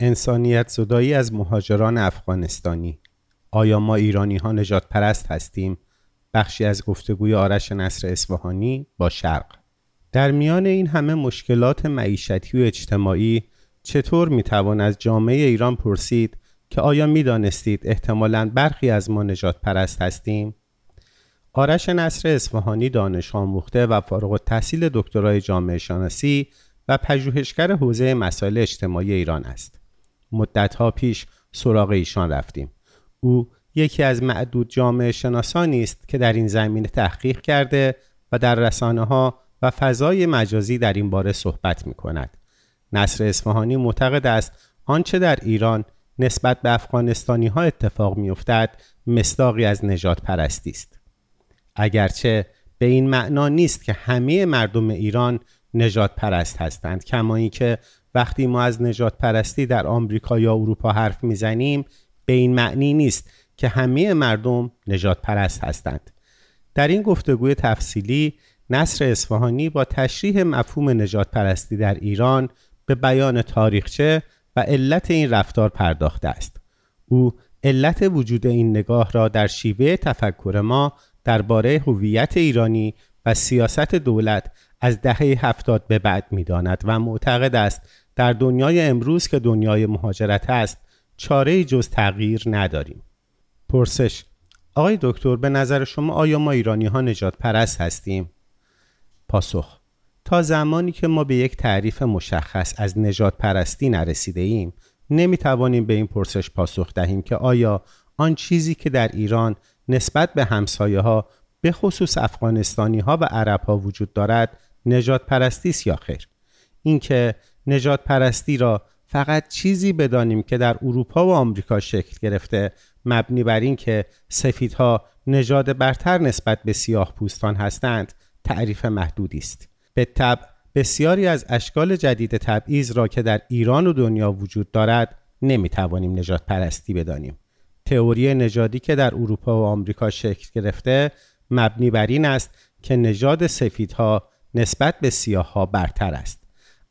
انسانیت زدایی از مهاجران افغانستانی آیا ما ایرانی ها نجات پرست هستیم؟ بخشی از گفتگوی آرش نصر اصفهانی با شرق در میان این همه مشکلات معیشتی و اجتماعی چطور می‌توان از جامعه ایران پرسید که آیا می‌دانستید احتمالا برخی از ما نجات پرست هستیم؟ آرش نصر اصفهانی دانش آموخته و فارغ التحصیل دکترای جامعه شناسی و پژوهشگر حوزه مسائل اجتماعی ایران است. مدتها پیش سراغ ایشان رفتیم. او یکی از معدود جامعه شناسانی است که در این زمینه تحقیق کرده و در رسانه ها و فضای مجازی در این باره صحبت می کند. نصر اصفهانی معتقد است آنچه در ایران نسبت به افغانستانی ها اتفاق می افتد مصداقی از نجات پرستی است. اگرچه به این معنا نیست که همه مردم ایران نجات پرست هستند کما اینکه وقتی ما از نجات پرستی در آمریکا یا اروپا حرف می‌زنیم به این معنی نیست که همه مردم نجات پرست هستند. در این گفتگوی تفصیلی نصر اصفهانی با تشریح مفهوم نجات پرستی در ایران به بیان تاریخچه و علت این رفتار پرداخته است. او علت وجود این نگاه را در شیوه تفکر ما درباره هویت ایرانی و سیاست دولت از دهه هفتاد به بعد می‌داند و معتقد است در دنیای امروز که دنیای مهاجرت است چاره جز تغییر نداریم پرسش آقای دکتر به نظر شما آیا ما ایرانی ها نجات پرست هستیم؟ پاسخ تا زمانی که ما به یک تعریف مشخص از نجات پرستی نرسیده ایم نمی توانیم به این پرسش پاسخ دهیم که آیا آن چیزی که در ایران نسبت به همسایه ها به خصوص افغانستانی ها و عرب ها وجود دارد نجات پرستی است یا خیر اینکه نجات پرستی را فقط چیزی بدانیم که در اروپا و آمریکا شکل گرفته مبنی بر اینکه سفیدها نژاد برتر نسبت به سیاه پوستان هستند تعریف محدودی است. به طب بسیاری از اشکال جدید تبعیض را که در ایران و دنیا وجود دارد نمی توانیم نجات پرستی بدانیم. تئوری نژادی که در اروپا و آمریکا شکل گرفته مبنی بر این است که نژاد سفیدها نسبت به سیاهها برتر است.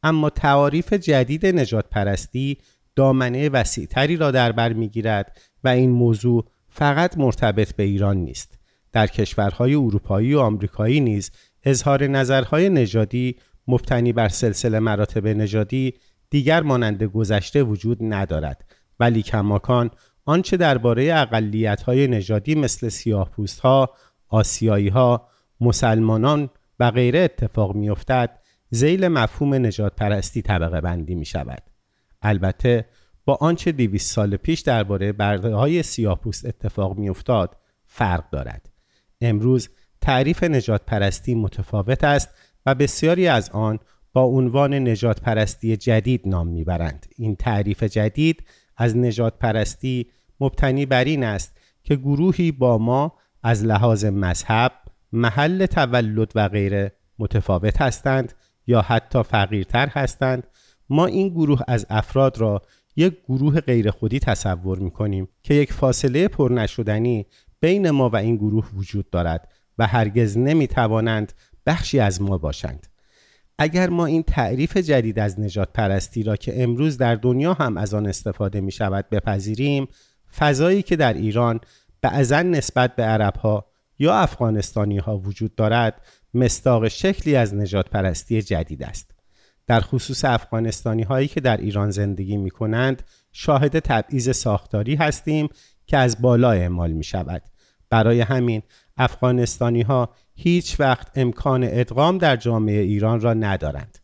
اما تعاریف جدید نجات پرستی دامنه وسیعتری را در بر می‌گیرد و این موضوع فقط مرتبط به ایران نیست. در کشورهای اروپایی و آمریکایی نیز اظهار نظرهای نژادی مبتنی بر سلسله مراتب نژادی دیگر مانند گذشته وجود ندارد. ولی کماکان آنچه درباره اقلیت‌های نژادی مثل سیاه‌پوست‌ها، آسیایی‌ها، مسلمانان و غیره اتفاق میافتد زیل مفهوم نجات پرستی طبقه بندی می شود. البته با آنچه دیویس سال پیش درباره برده های سیاپوست اتفاق می افتاد فرق دارد. امروز تعریف نجات پرستی متفاوت است و بسیاری از آن با عنوان نجات پرستی جدید نام می‌برند. این تعریف جدید از نجات پرستی مبتنی بر این است که گروهی با ما از لحاظ مذهب، محل تولد و غیره متفاوت هستند یا حتی فقیرتر هستند. ما این گروه از افراد را یک گروه غیر خودی تصور می کنیم که یک فاصله پر نشدنی بین ما و این گروه وجود دارد و هرگز نمی توانند بخشی از ما باشند. اگر ما این تعریف جدید از نجات پرستی را که امروز در دنیا هم از آن استفاده می شود بپذیریم فضایی که در ایران بعضا نسبت به عرب ها یا افغانستانی ها وجود دارد مستاق شکلی از نجات پرستی جدید است. در خصوص افغانستانی هایی که در ایران زندگی می کنند شاهد تبعیض ساختاری هستیم که از بالا اعمال می شود برای همین افغانستانی ها هیچ وقت امکان ادغام در جامعه ایران را ندارند.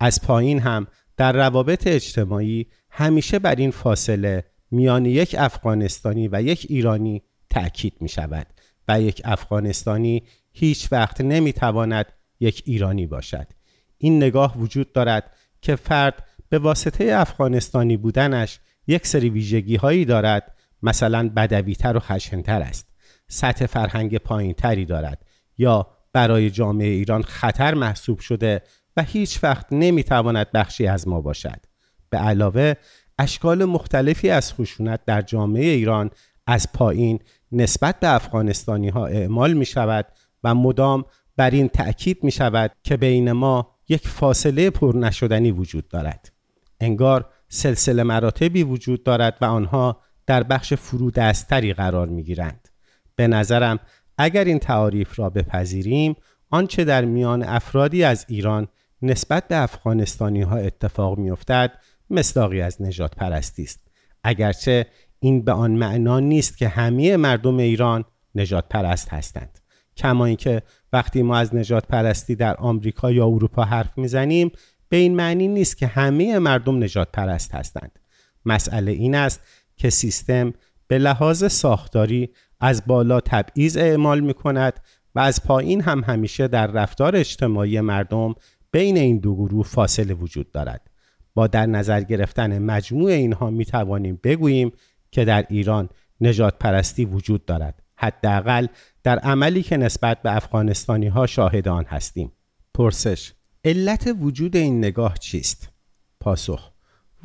از پایین هم در روابط اجتماعی همیشه بر این فاصله میان یک افغانستانی و یک ایرانی تأکید می شود و یک افغانستانی هیچ وقت نمی‌تواند یک ایرانی باشد. این نگاه وجود دارد که فرد به واسطه افغانستانی بودنش یک سری ویژگی هایی دارد مثلا بدویتر و خشنتر است سطح فرهنگ پایین تری دارد یا برای جامعه ایران خطر محسوب شده و هیچ وقت نمی‌تواند بخشی از ما باشد. به علاوه اشکال مختلفی از خشونت در جامعه ایران از پایین نسبت به افغانستانی ها اعمال می شود و مدام بر این تأکید می شود که بین ما یک فاصله پر نشدنی وجود دارد. انگار سلسله مراتبی وجود دارد و آنها در بخش فرودستری قرار می گیرند. به نظرم اگر این تعاریف را بپذیریم آنچه در میان افرادی از ایران نسبت به افغانستانی ها اتفاق می افتد مصداقی از نجات پرستی است. اگرچه این به آن معنا نیست که همه مردم ایران نجات پرست هستند. کما اینکه وقتی ما از نجات پرستی در آمریکا یا اروپا حرف می‌زنیم به این معنی نیست که همه مردم نجات پرست هستند. مسئله این است که سیستم به لحاظ ساختاری از بالا تبعیض اعمال می کند و از پایین هم همیشه در رفتار اجتماعی مردم بین این دو گروه فاصله وجود دارد. با در نظر گرفتن مجموع اینها می توانیم بگوییم که در ایران نجات پرستی وجود دارد. حداقل در عملی که نسبت به افغانستانی ها شاهد آن هستیم. پرسش علت وجود این نگاه چیست؟ پاسخ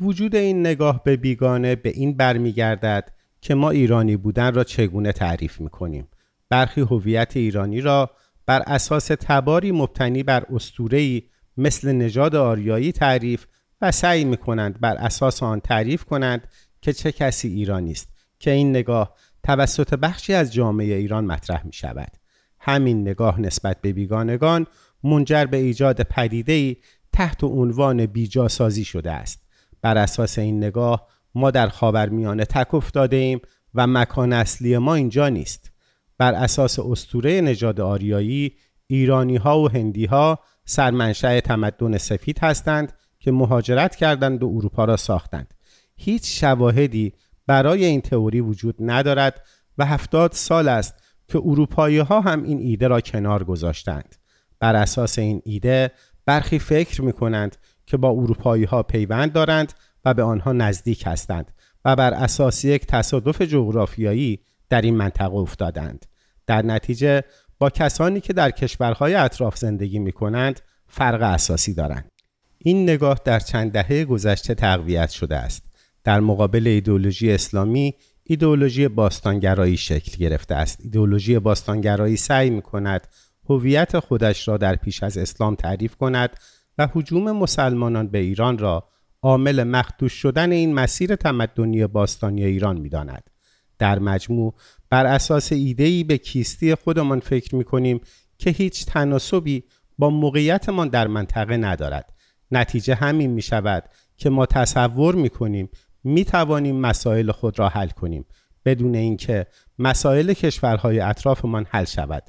وجود این نگاه به بیگانه به این برمیگردد که ما ایرانی بودن را چگونه تعریف می کنیم برخی هویت ایرانی را بر اساس تباری مبتنی بر اسطوره‌ای مثل نژاد آریایی تعریف و سعی می کنند بر اساس آن تعریف کنند که چه کسی ایرانی است که این نگاه توسط بخشی از جامعه ایران مطرح می شود. همین نگاه نسبت به بیگانگان منجر به ایجاد پدیده‌ای تحت عنوان بیجاسازی شده است. بر اساس این نگاه ما در خاورمیانه تک افتاده ایم و مکان اصلی ما اینجا نیست. بر اساس استوره نژاد آریایی ایرانی ها و هندی ها سرمنشأ تمدن سفید هستند که مهاجرت کردند و اروپا را ساختند. هیچ شواهدی برای این تئوری وجود ندارد و هفتاد سال است که اروپایی ها هم این ایده را کنار گذاشتند. بر اساس این ایده برخی فکر می کنند که با اروپایی ها پیوند دارند و به آنها نزدیک هستند و بر اساس یک تصادف جغرافیایی در این منطقه افتادند. در نتیجه با کسانی که در کشورهای اطراف زندگی می کنند فرق اساسی دارند. این نگاه در چند دهه گذشته تقویت شده است. در مقابل ایدولوژی اسلامی ایدولوژی باستانگرایی شکل گرفته است. ایدولوژی باستانگرایی سعی می کند هویت خودش را در پیش از اسلام تعریف کند و حجوم مسلمانان به ایران را عامل مخدوش شدن این مسیر تمدنی باستانی ایران می داند. در مجموع بر اساس ایدهی به کیستی خودمان فکر می کنیم که هیچ تناسبی با موقعیتمان در منطقه ندارد. نتیجه همین می شود که ما تصور می کنیم می توانیم مسائل خود را حل کنیم بدون اینکه مسائل کشورهای اطرافمان حل شود.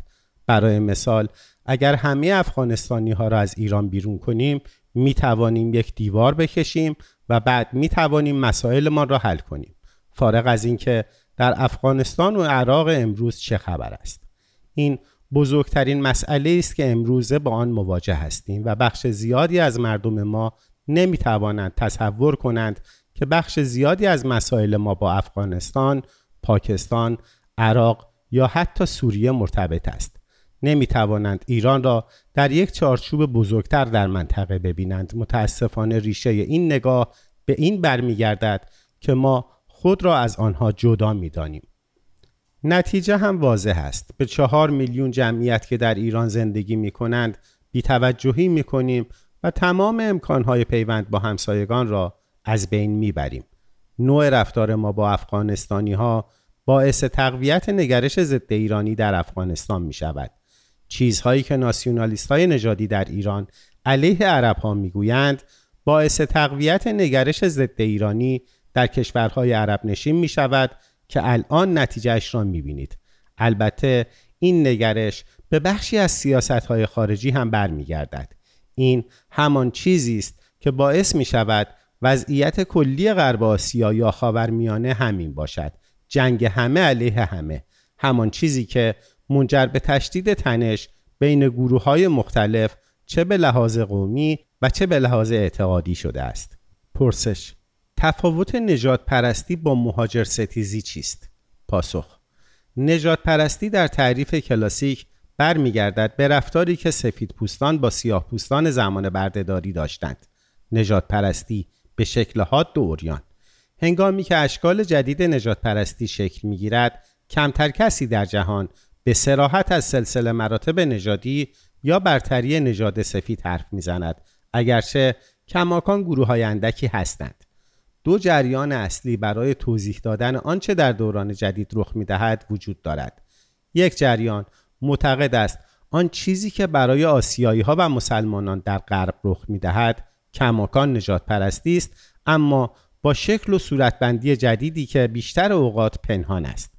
برای مثال اگر همه افغانستانی ها را از ایران بیرون کنیم می توانیم یک دیوار بکشیم و بعد می توانیم مسائل ما را حل کنیم. فارغ از اینکه در افغانستان و عراق امروز چه خبر است این بزرگترین مسئله است که امروزه با آن مواجه هستیم و بخش زیادی از مردم ما نمی توانند تصور کنند که بخش زیادی از مسائل ما با افغانستان، پاکستان، عراق یا حتی سوریه مرتبط است. نمی توانند ایران را در یک چارچوب بزرگتر در منطقه ببینند. متاسفانه ریشه این نگاه به این برمیگردد که ما خود را از آنها جدا می دانیم. نتیجه هم واضح است. به چهار میلیون جمعیت که در ایران زندگی می کنند بیتوجهی می کنیم و تمام امکانهای پیوند با همسایگان را از بین می بریم. نوع رفتار ما با افغانستانی ها باعث تقویت نگرش ضد ایرانی در افغانستان می شود. چیزهایی که ناسیونالیست های نژادی در ایران علیه عرب ها می گویند باعث تقویت نگرش ضد ایرانی در کشورهای عرب نشین می شود که الان نتیجهش را می بینید. البته این نگرش به بخشی از سیاست های خارجی هم برمیگردد. این همان چیزی است که باعث می شود وضعیت کلی غرب آسیا یا خاورمیانه همین باشد. جنگ همه علیه همه. همان چیزی که منجر به تشدید تنش بین گروه های مختلف چه به لحاظ قومی و چه به لحاظ اعتقادی شده است. پرسش تفاوت نجات پرستی با مهاجر ستیزی چیست؟ پاسخ نجات پرستی در تعریف کلاسیک برمیگردد به رفتاری که سفید پوستان با سیاه پوستان زمان بردهداری داشتند. نجات پرستی به شکل و هنگامی که اشکال جدید نجات پرستی شکل می‌گیرد کمتر کسی در جهان به سراحت از سلسله مراتب نژادی یا برتری نژاد سفید حرف می‌زند اگرچه کماکان گروه های اندکی هستند. دو جریان اصلی برای توضیح دادن آنچه در دوران جدید رخ می دهد وجود دارد. یک جریان معتقد است آن چیزی که برای آسیایی ها و مسلمانان در غرب رخ می دهد کماکان نجات پرستی است اما با شکل و صورتبندی جدیدی که بیشتر اوقات پنهان است.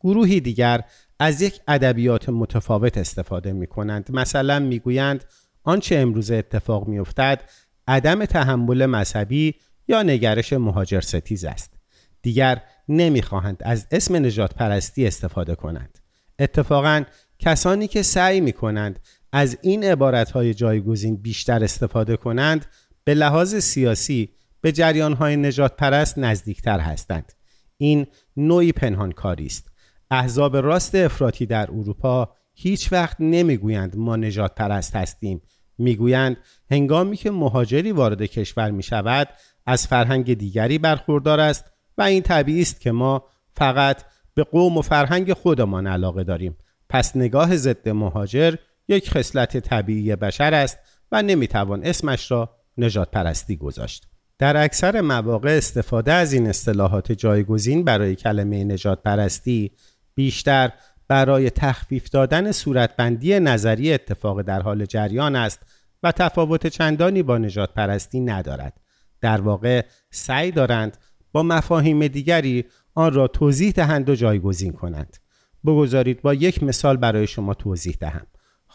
گروهی دیگر از یک ادبیات متفاوت استفاده می کنند مثلا می گویند آنچه امروز اتفاق می افتد عدم تحمل مذهبی یا نگرش مهاجر ستیز است. دیگر نمی‌خواهند از اسم نجات پرستی استفاده کنند. اتفاقا کسانی که سعی می کنند از این عبارت های جایگزین بیشتر استفاده کنند به لحاظ سیاسی به جریان های نجات پرست نزدیکتر هستند. این نوعی پنهانکاری است. احزاب راست افراطی در اروپا هیچ وقت نمی‌گویند ما نجات پرست هستیم. می‌گویند هنگامی که مهاجری وارد کشور می شود از فرهنگ دیگری برخوردار است و این طبیعی است که ما فقط به قوم و فرهنگ خودمان علاقه داریم. پس نگاه ضد مهاجر یک خصلت طبیعی بشر است و نمی‌توان اسمش را نجات پرستی گذاشت. در اکثر مواقع استفاده از این اصطلاحات جایگزین برای کلمه نجات پرستی بیشتر برای تخفیف دادن صورتبندی نظری اتفاق در حال جریان است و تفاوت چندانی با نجات پرستی ندارد. در واقع سعی دارند با مفاهیم دیگری آن را توضیح دهند و جایگزین کنند. بگذارید با یک مثال برای شما توضیح دهم.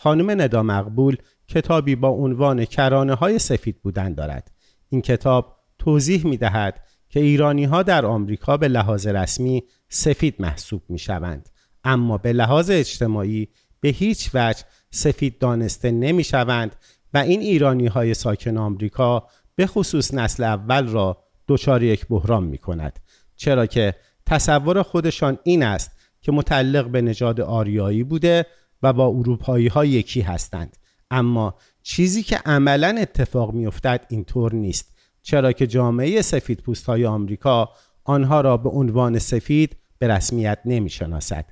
خانم ندا مقبول کتابی با عنوان کرانه های سفید بودن دارد. این کتاب توضیح می دهد که ایرانی ها در آمریکا به لحاظ رسمی سفید محسوب می شوند اما به لحاظ اجتماعی به هیچ وجه سفید دانسته نمی شوند و این ایرانی های ساکن آمریکا به خصوص نسل اول را دچار یک بحران می کند چرا که تصور خودشان این است که متعلق به نژاد آریایی بوده و با اروپایی ها یکی هستند اما چیزی که عملا اتفاق می افتد اینطور نیست چرا که جامعه سفید پوست های آمریکا آنها را به عنوان سفید به رسمیت نمی شناسد.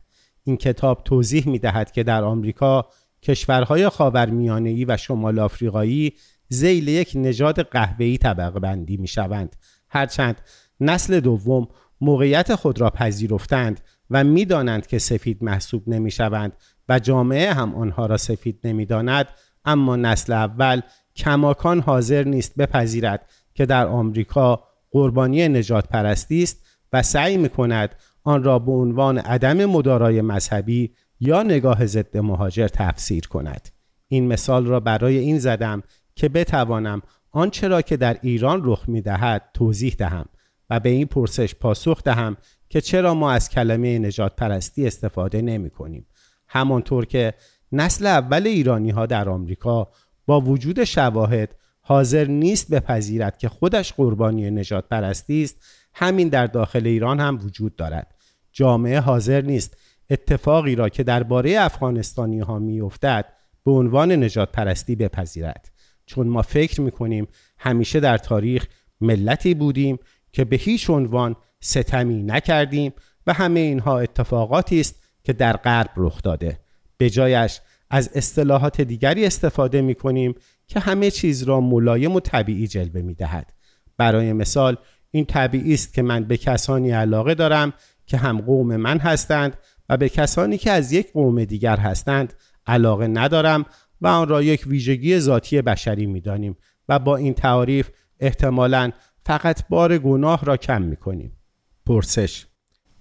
این کتاب توضیح می دهد که در آمریکا کشورهای خاورمیانه‌ای و شمال آفریقایی زیل یک نژاد قهوه‌ای طبقه بندی می شوند هرچند نسل دوم موقعیت خود را پذیرفتند و می‌دانند که سفید محسوب نمی شوند و جامعه هم آنها را سفید نمی‌داند اما نسل اول کماکان حاضر نیست بپذیرد که در آمریکا قربانی نجات پرستی است و سعی می کند آن را به عنوان عدم مدارای مذهبی یا نگاه ضد مهاجر تفسیر کند. این مثال را برای این زدم که بتوانم آنچه را که در ایران رخ می دهد توضیح دهم و به این پرسش پاسخ دهم که چرا ما از کلمه نجات پرستی استفاده نمی کنیم همانطور که نسل اول ایرانی ها در آمریکا با وجود شواهد حاضر نیست بپذیرد که خودش قربانی نجات پرستی است همین در داخل ایران هم وجود دارد. جامعه حاضر نیست اتفاقی را که درباره افغانستانی ها می افتد به عنوان نجات پرستی بپذیرد. چون ما فکر می کنیم همیشه در تاریخ ملتی بودیم که به هیچ عنوان ستمی نکردیم و همه اینها اتفاقاتی است که در غرب رخ داده به جایش از اصطلاحات دیگری استفاده می کنیم که همه چیز را ملایم و طبیعی جلوه می دهد. برای مثال این طبیعی است که من به کسانی علاقه دارم که هم قوم من هستند و به کسانی که از یک قوم دیگر هستند علاقه ندارم و آن را یک ویژگی ذاتی بشری می دانیم و با این تعاریف احتمالا فقط بار گناه را کم می کنیم. پرسش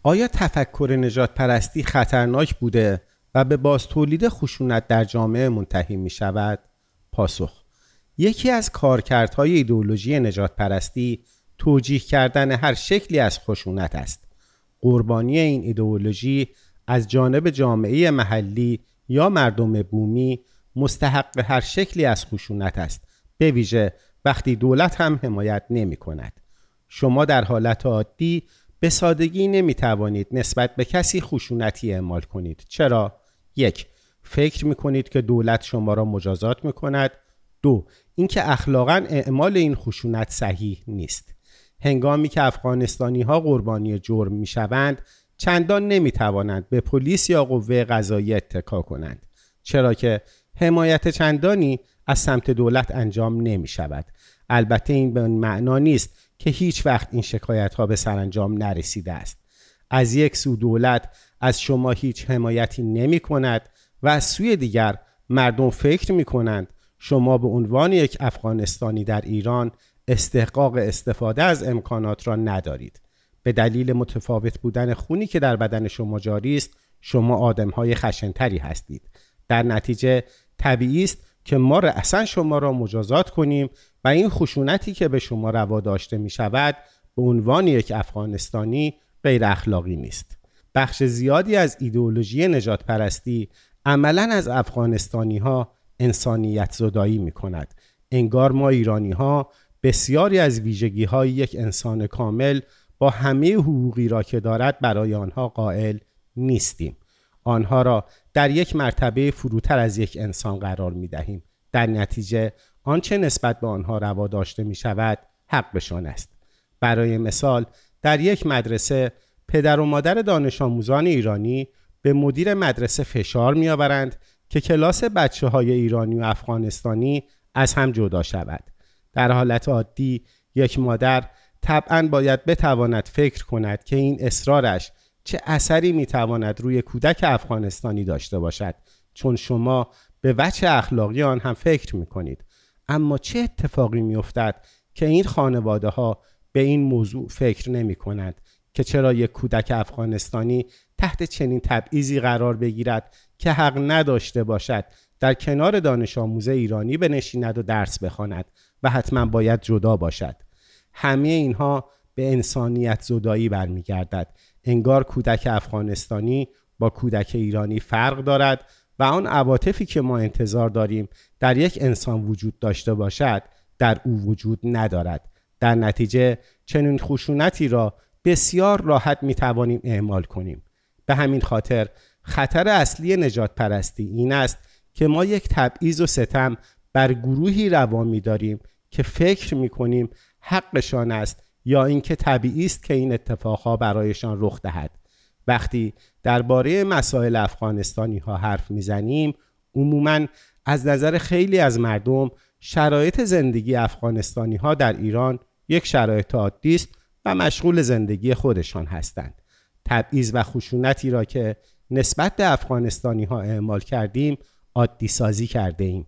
آیا تفکر نجات پرستی خطرناک بوده و به باز تولید خشونت در جامعه منتهی می شود؟ پاسخ یکی از کارکردهای ایدولوژی نجات پرستی توجیه کردن هر شکلی از خشونت است. قربانی این ایدولوژی از جانب جامعه محلی یا مردم بومی مستحق هر شکلی از خشونت است به ویژه وقتی دولت هم حمایت نمی کند. شما در حالت عادی به سادگی نمی توانید نسبت به کسی خشونتی اعمال کنید. چرا؟ یک فکر می کنید که دولت شما را مجازات می کند دو اینکه اخلاقا اعمال این خشونت صحیح نیست. هنگامی که افغانستانی ها قربانی جرم می شوند چندان نمی توانند به پلیس یا قوه قضایی اتکا کنند. چرا که حمایت چندانی از سمت دولت انجام نمی شود البته این به معنا نیست که هیچ وقت این شکایت ها به سرانجام نرسیده است. از یک سو دولت از شما هیچ حمایتی نمی کند و از سوی دیگر مردم فکر می کنند شما به عنوان یک افغانستانی در ایران استحقاق استفاده از امکانات را ندارید. به دلیل متفاوت بودن خونی که در بدن شما جاری است شما آدم های خشنتری هستید. در نتیجه طبیعی است که ما اصلا شما را مجازات کنیم و این خشونتی که به شما روا داشته می شود به عنوان یک افغانستانی غیر اخلاقی نیست. بخش زیادی از ایدئولوژی نجات پرستی عملا از افغانستانی ها انسانیت زدایی می کند انگار ما ایرانی ها بسیاری از ویژگی های یک انسان کامل با همه حقوقی را که دارد برای آنها قائل نیستیم. آنها را در یک مرتبه فروتر از یک انسان قرار می دهیم در نتیجه آنچه نسبت به آنها روا داشته می شود حقشان است. برای مثال در یک مدرسه پدر و مادر دانش آموزان ایرانی به مدیر مدرسه فشار می آورند که کلاس بچه های ایرانی و افغانستانی از هم جدا شود. در حالت عادی یک مادر طبعا باید بتواند فکر کند که این اصرارش چه اثری می‌تواند روی کودک افغانستانی داشته باشد چون شما به وجه اخلاقی آن هم فکر می کنید اما چه اتفاقی میافتد که این خانواده ها به این موضوع فکر نمی کنند که چرا یک کودک افغانستانی تحت چنین تبعیضی قرار بگیرد که حق نداشته باشد در کنار دانش آموز ایرانی بنشیند و درس بخواند و حتما باید جدا باشد. همه اینها به انسانیت زدایی برمیگردد. انگار کودک افغانستانی با کودک ایرانی فرق دارد و آن عواطفی که ما انتظار داریم در یک انسان وجود داشته باشد در او وجود ندارد. در نتیجه چنین خشونتی را بسیار راحت می توانیم اعمال کنیم. به همین خاطر خطر اصلی نجات پرستی این است که ما یک تبعیض و ستم بر گروهی روا می داریم که فکر می کنیم حقشان است یا اینکه طبیعی است که این اتفاقها برایشان رخ دهد. وقتی درباره مسائل افغانستانی ها حرف می‌زنیم عموما از نظر خیلی از مردم شرایط زندگی افغانستانی ها در ایران یک شرایط عادی است و مشغول زندگی خودشان هستند. تبعیض و خشونتی را که نسبت به افغانستانی ها اعمال کردیم عادی سازی کرده ایم.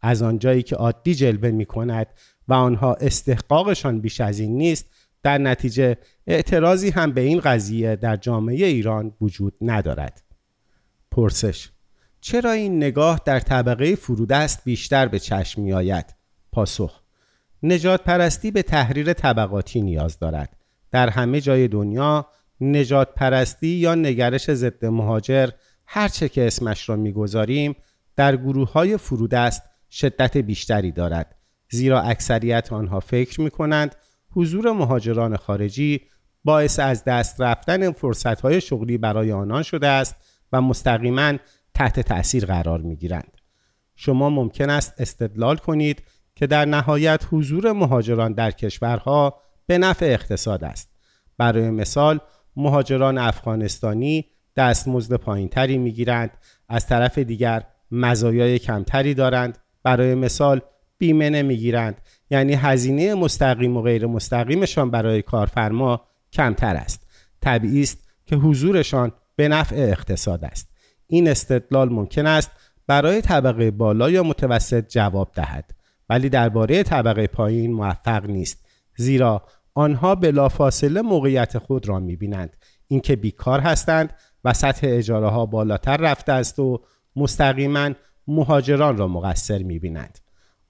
از آنجایی که عادی جلوه می کند و آنها استحقاقشان بیش از این نیست در نتیجه اعتراضی هم به این قضیه در جامعه ایران وجود ندارد. پرسش چرا این نگاه در طبقه فرودست بیشتر به چشم می آید؟ پاسخ نجات پرستی به تحریر طبقاتی نیاز دارد. در همه جای دنیا نجات پرستی یا نگرش ضد مهاجر هرچه که اسمش را می‌گذاریم در گروه های فرودست شدت بیشتری دارد. زیرا اکثریت آنها فکر می کنند حضور مهاجران خارجی باعث از دست رفتن فرصتهای شغلی برای آنان شده است و مستقیما تحت تأثیر قرار می گیرند. شما ممکن است استدلال کنید که در نهایت حضور مهاجران در کشورها به نفع اقتصاد است. برای مثال مهاجران افغانستانی دستمزد پایینتری می‌گیرند از طرف دیگر مزایای کمتری دارند برای مثال بیمه نمی‌گیرند. یعنی هزینه مستقیم و غیر مستقیمشان برای کارفرما کمتر است. طبیعی است که حضورشان به نفع اقتصاد است. این استدلال ممکن است برای طبقه بالا یا متوسط جواب دهد. ولی درباره طبقه پایین موفق نیست. زیرا آنها بلافاصله موقعیت خود را می‌بینند. اینکه بیکار هستند و سطح اجاره ها بالاتر رفته است و مستقیما مهاجران را مقصر می‌بینند.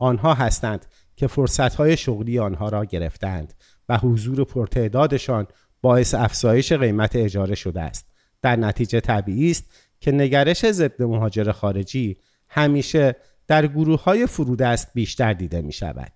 آنها هستند که فرصتهای شغلی آنها را گرفتند و حضور پرتعدادشان باعث افزایش قیمت اجاره شده است در نتیجه طبیعی است که نگرش ضد مهاجر خارجی همیشه در گروه های فرودست بیشتر دیده می شود.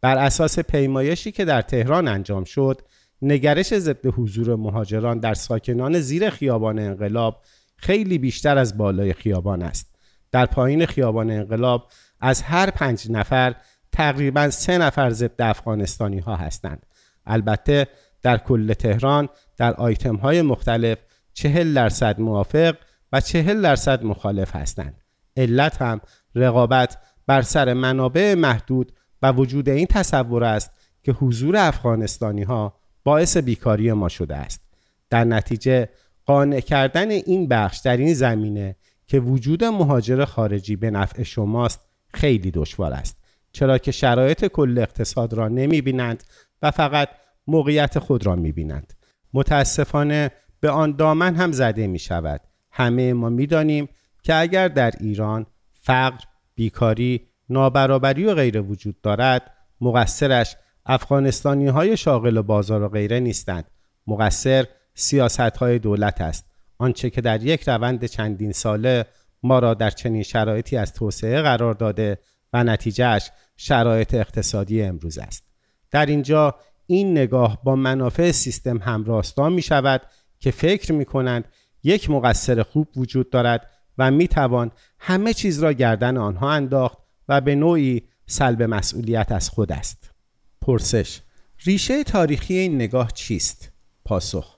بر اساس پیمایشی که در تهران انجام شد نگرش ضد حضور مهاجران در ساکنان زیر خیابان انقلاب خیلی بیشتر از بالای خیابان است در پایین خیابان انقلاب از هر پنج نفر تقریبا سه نفر ضد افغانستانی ها هستند. البته در کل تهران در آیتم های مختلف چهل درصد موافق و چهل درصد مخالف هستند. علت هم رقابت بر سر منابع محدود و وجود این تصور است که حضور افغانستانی ها باعث بیکاری ما شده است. در نتیجه قانع کردن این بخش در این زمینه که وجود مهاجر خارجی به نفع شماست خیلی دشوار است. چرا که شرایط کل اقتصاد را نمی بینند و فقط موقعیت خود را می بینند متاسفانه به آن دامن هم زده می شود همه ما می دانیم که اگر در ایران فقر، بیکاری، نابرابری و غیره وجود دارد مقصرش افغانستانی های شاغل بازار و غیره نیستند. مقصر سیاست های دولت است. آنچه که در یک روند چندین ساله ما را در چنین شرایطی از توسعه قرار داده و نتیجهش شرایط اقتصادی امروز است در اینجا این نگاه با منافع سیستم همراستا می شود که فکر می کنند یک مقصر خوب وجود دارد و می توان همه چیز را گردن آنها انداخت و به نوعی سلب مسئولیت از خود است پرسش ریشه تاریخی این نگاه چیست؟ پاسخ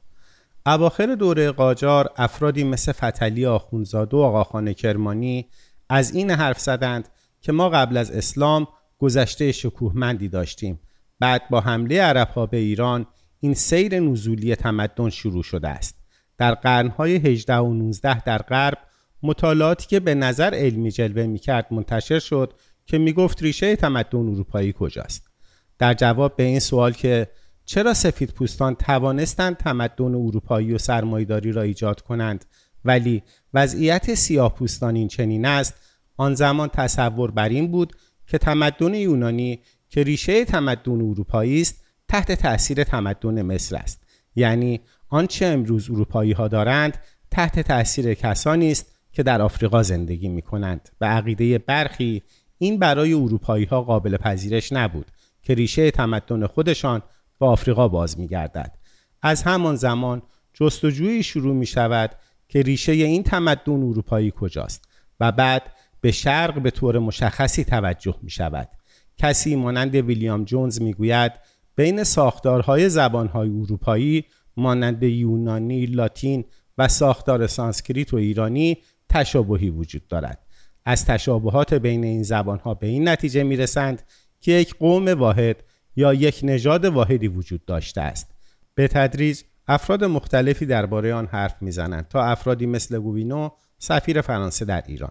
اواخر دوره قاجار افرادی مثل فتلی آخونزاده و آقاخان کرمانی از این حرف زدند که ما قبل از اسلام گذشته شکوهمندی داشتیم. بعد با حمله عرب ها به ایران این سیر نزولی تمدن شروع شده است. در قرنهای 18 و 19 در غرب مطالعاتی که به نظر علمی جلوه می کرد منتشر شد که می گفت ریشه تمدن اروپایی کجاست. در جواب به این سوال که چرا سفید پوستان توانستند تمدن اروپایی و سرمایداری را ایجاد کنند؟ ولی وضعیت سیاه پوستان این چنین است. آن زمان تصور بر این بود که تمدن یونانی که ریشه تمدن اروپایی است تحت تاثیر تمدن مصر است. یعنی آنچه امروز اروپایی ها دارند تحت تاثیر کسانی است که در آفریقا زندگی می کنند و عقیده برخی این برای اروپایی ها قابل پذیرش نبود که ریشه تمدن خودشان به آفریقا باز می گردد. از همان زمان جستجویی شروع می شود که ریشه این تمدن اروپایی کجاست و بعد به شرق به طور مشخصی توجه می شود. کسی مانند ویلیام جونز می گوید بین ساختارهای زبانهای اروپایی مانند یونانی، لاتین و ساختار سانسکریت و ایرانی تشابهی وجود دارد. از تشابهات بین این زبانها به این نتیجه می رسند که یک قوم واحد یا یک نژاد واحدی وجود داشته است. به تدریج افراد مختلفی درباره آن حرف می‌زنند تا افرادی مثل گوینو سفیر فرانسه در ایران.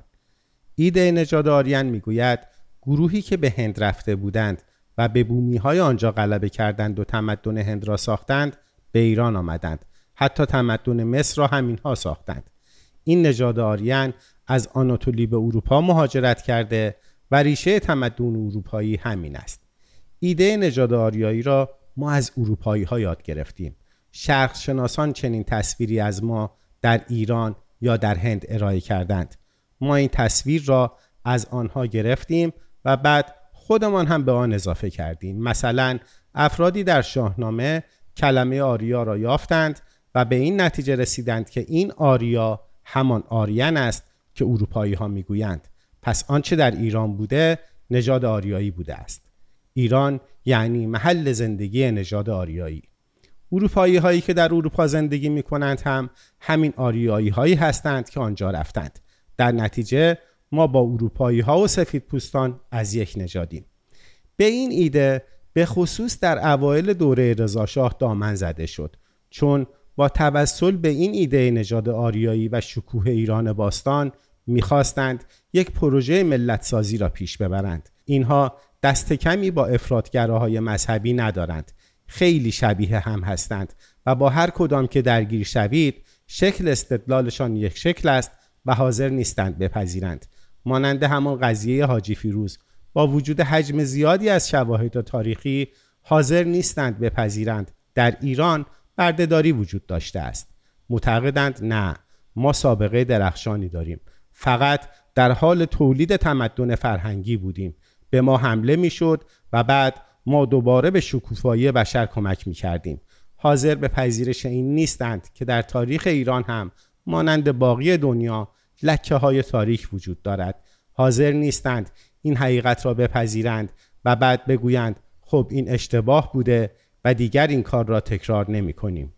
ایده نژاد آریان می‌گوید گروهی که به هند رفته بودند و به بومی های آنجا غلبه کردند و تمدن هند را ساختند به ایران آمدند. حتی تمدن مصر را همینها ساختند. این نژاد آریان از آناتولی به اروپا مهاجرت کرده و ریشه تمدن اروپایی همین است. ایده نژاد آریایی را ما از اروپایی ها یاد گرفتیم. شرق شناسان چنین تصویری از ما در ایران یا در هند ارائه کردند. ما این تصویر را از آنها گرفتیم و بعد خودمان هم به آن اضافه کردیم. مثلا افرادی در شاهنامه کلمه آریا را یافتند و به این نتیجه رسیدند که این آریا همان آریان است که اروپایی ها می‌گویند. پس آنچه در ایران بوده نژاد آریایی بوده است. ایران یعنی محل زندگی نژاد آریایی. اروپایی هایی که در اروپا زندگی می کنند هم همین آریایی هایی هستند که آنجا رفتند. در نتیجه ما با اروپایی ها و سفید پوستان از یک نژادیم. به این ایده به خصوص در اوایل دوره رضاشاه دامن زده شد. چون با توسل به این ایده نژاد آریایی و شکوه ایران باستان می‌خواستند یک پروژه ملت سازی را پیش ببرند. اینها دست کمی با افرادگراهای مذهبی ندارند. خیلی شبیه هم هستند و با هر کدام که درگیر شوید شکل استدلالشان یک شکل است و حاضر نیستند بپذیرند. مانند همان قضیه حاجی فیروز با وجود حجم زیادی از شواهد تاریخی حاضر نیستند بپذیرند. در ایران بردهداری وجود داشته است. معتقدند نه ما سابقه درخشانی داریم. فقط در حال تولید تمدن فرهنگی بودیم. به ما حمله می‌شد و بعد ما دوباره به شکوفایی بشر کمک می کردیم. حاضر به پذیرش این نیستند که در تاریخ ایران هم مانند باقی دنیا لکه های تاریخ وجود دارد. حاضر نیستند این حقیقت را بپذیرند و بعد بگویند خب این اشتباه بوده و دیگر این کار را تکرار نمی کنیم.